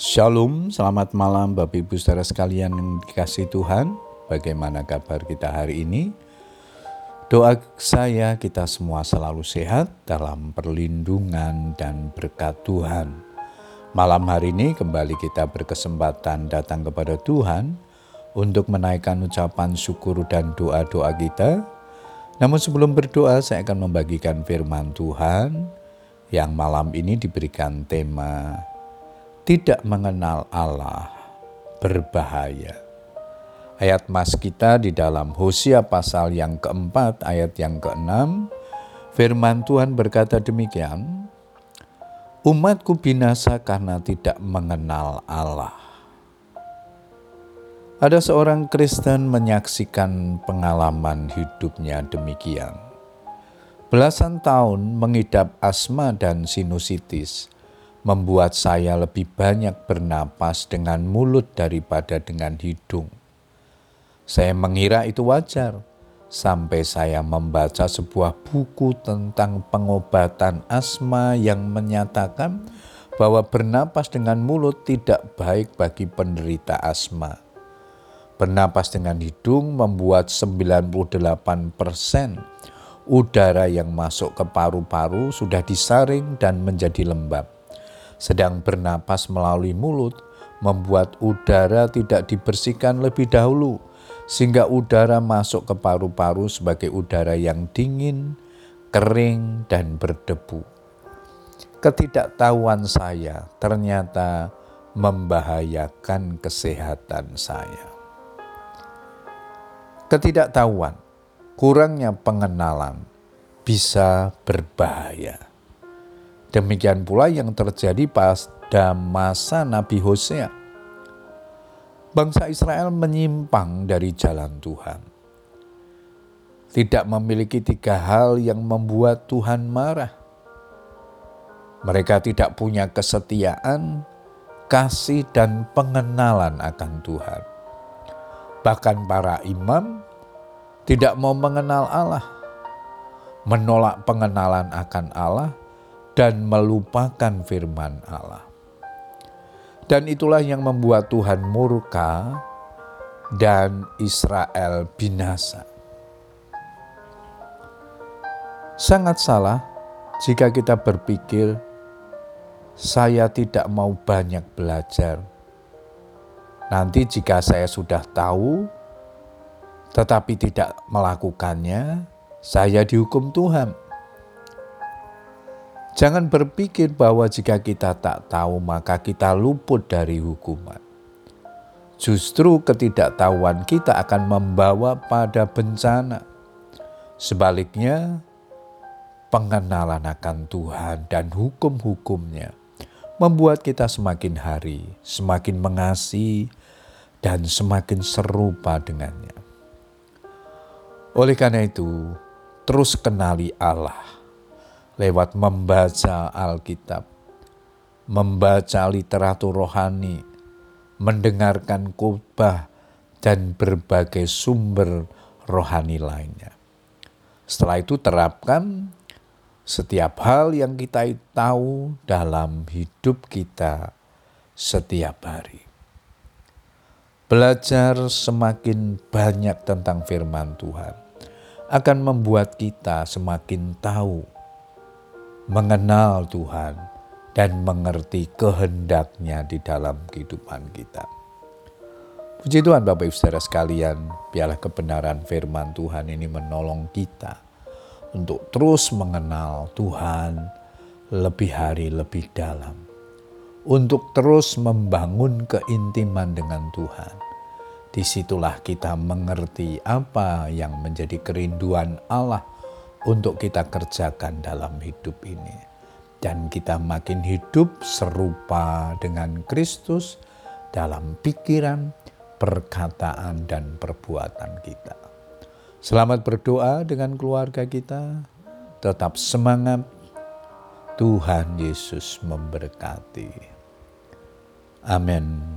Shalom, selamat malam Bapak Ibu saudara sekalian yang dikasih Tuhan. Bagaimana kabar kita hari ini? Doa saya kita semua selalu sehat dalam perlindungan dan berkat Tuhan. Malam hari ini kembali kita berkesempatan datang kepada Tuhan untuk menaikkan ucapan syukur dan doa-doa kita. Namun sebelum berdoa saya akan membagikan firman Tuhan yang malam ini diberikan tema tidak mengenal Allah berbahaya. Ayat mas kita di dalam Hosea pasal yang keempat ayat yang keenam, firman Tuhan berkata demikian, Umatku binasa karena tidak mengenal Allah. Ada seorang Kristen menyaksikan pengalaman hidupnya demikian. Belasan tahun mengidap asma dan sinusitis, membuat saya lebih banyak bernapas dengan mulut daripada dengan hidung. Saya mengira itu wajar sampai saya membaca sebuah buku tentang pengobatan asma yang menyatakan bahwa bernapas dengan mulut tidak baik bagi penderita asma. Bernapas dengan hidung membuat 98 persen udara yang masuk ke paru-paru sudah disaring dan menjadi lembab sedang bernapas melalui mulut membuat udara tidak dibersihkan lebih dahulu sehingga udara masuk ke paru-paru sebagai udara yang dingin, kering, dan berdebu. Ketidaktahuan saya ternyata membahayakan kesehatan saya. Ketidaktahuan, kurangnya pengenalan bisa berbahaya. Demikian pula yang terjadi pada masa Nabi Hosea. Bangsa Israel menyimpang dari jalan Tuhan. Tidak memiliki tiga hal yang membuat Tuhan marah. Mereka tidak punya kesetiaan, kasih, dan pengenalan akan Tuhan. Bahkan para imam tidak mau mengenal Allah, menolak pengenalan akan Allah, dan melupakan firman Allah. Dan itulah yang membuat Tuhan murka dan Israel binasa. Sangat salah jika kita berpikir saya tidak mau banyak belajar. Nanti jika saya sudah tahu tetapi tidak melakukannya, saya dihukum Tuhan. Jangan berpikir bahwa jika kita tak tahu, maka kita luput dari hukuman. Justru ketidaktahuan kita akan membawa pada bencana. Sebaliknya, pengenalan akan Tuhan dan hukum-hukumnya membuat kita semakin hari semakin mengasihi dan semakin serupa dengannya. Oleh karena itu, terus kenali Allah lewat membaca Alkitab, membaca literatur rohani, mendengarkan khotbah, dan berbagai sumber rohani lainnya. Setelah itu terapkan setiap hal yang kita tahu dalam hidup kita setiap hari. Belajar semakin banyak tentang firman Tuhan akan membuat kita semakin tahu mengenal Tuhan dan mengerti kehendaknya di dalam kehidupan kita. Puji Tuhan Bapak Ibu Saudara sekalian, biarlah kebenaran firman Tuhan ini menolong kita untuk terus mengenal Tuhan lebih hari lebih dalam. Untuk terus membangun keintiman dengan Tuhan. Di situlah kita mengerti apa yang menjadi kerinduan Allah untuk kita kerjakan dalam hidup ini. Dan kita makin hidup serupa dengan Kristus dalam pikiran, perkataan, dan perbuatan kita. Selamat berdoa dengan keluarga kita. Tetap semangat. Tuhan Yesus memberkati. Amin.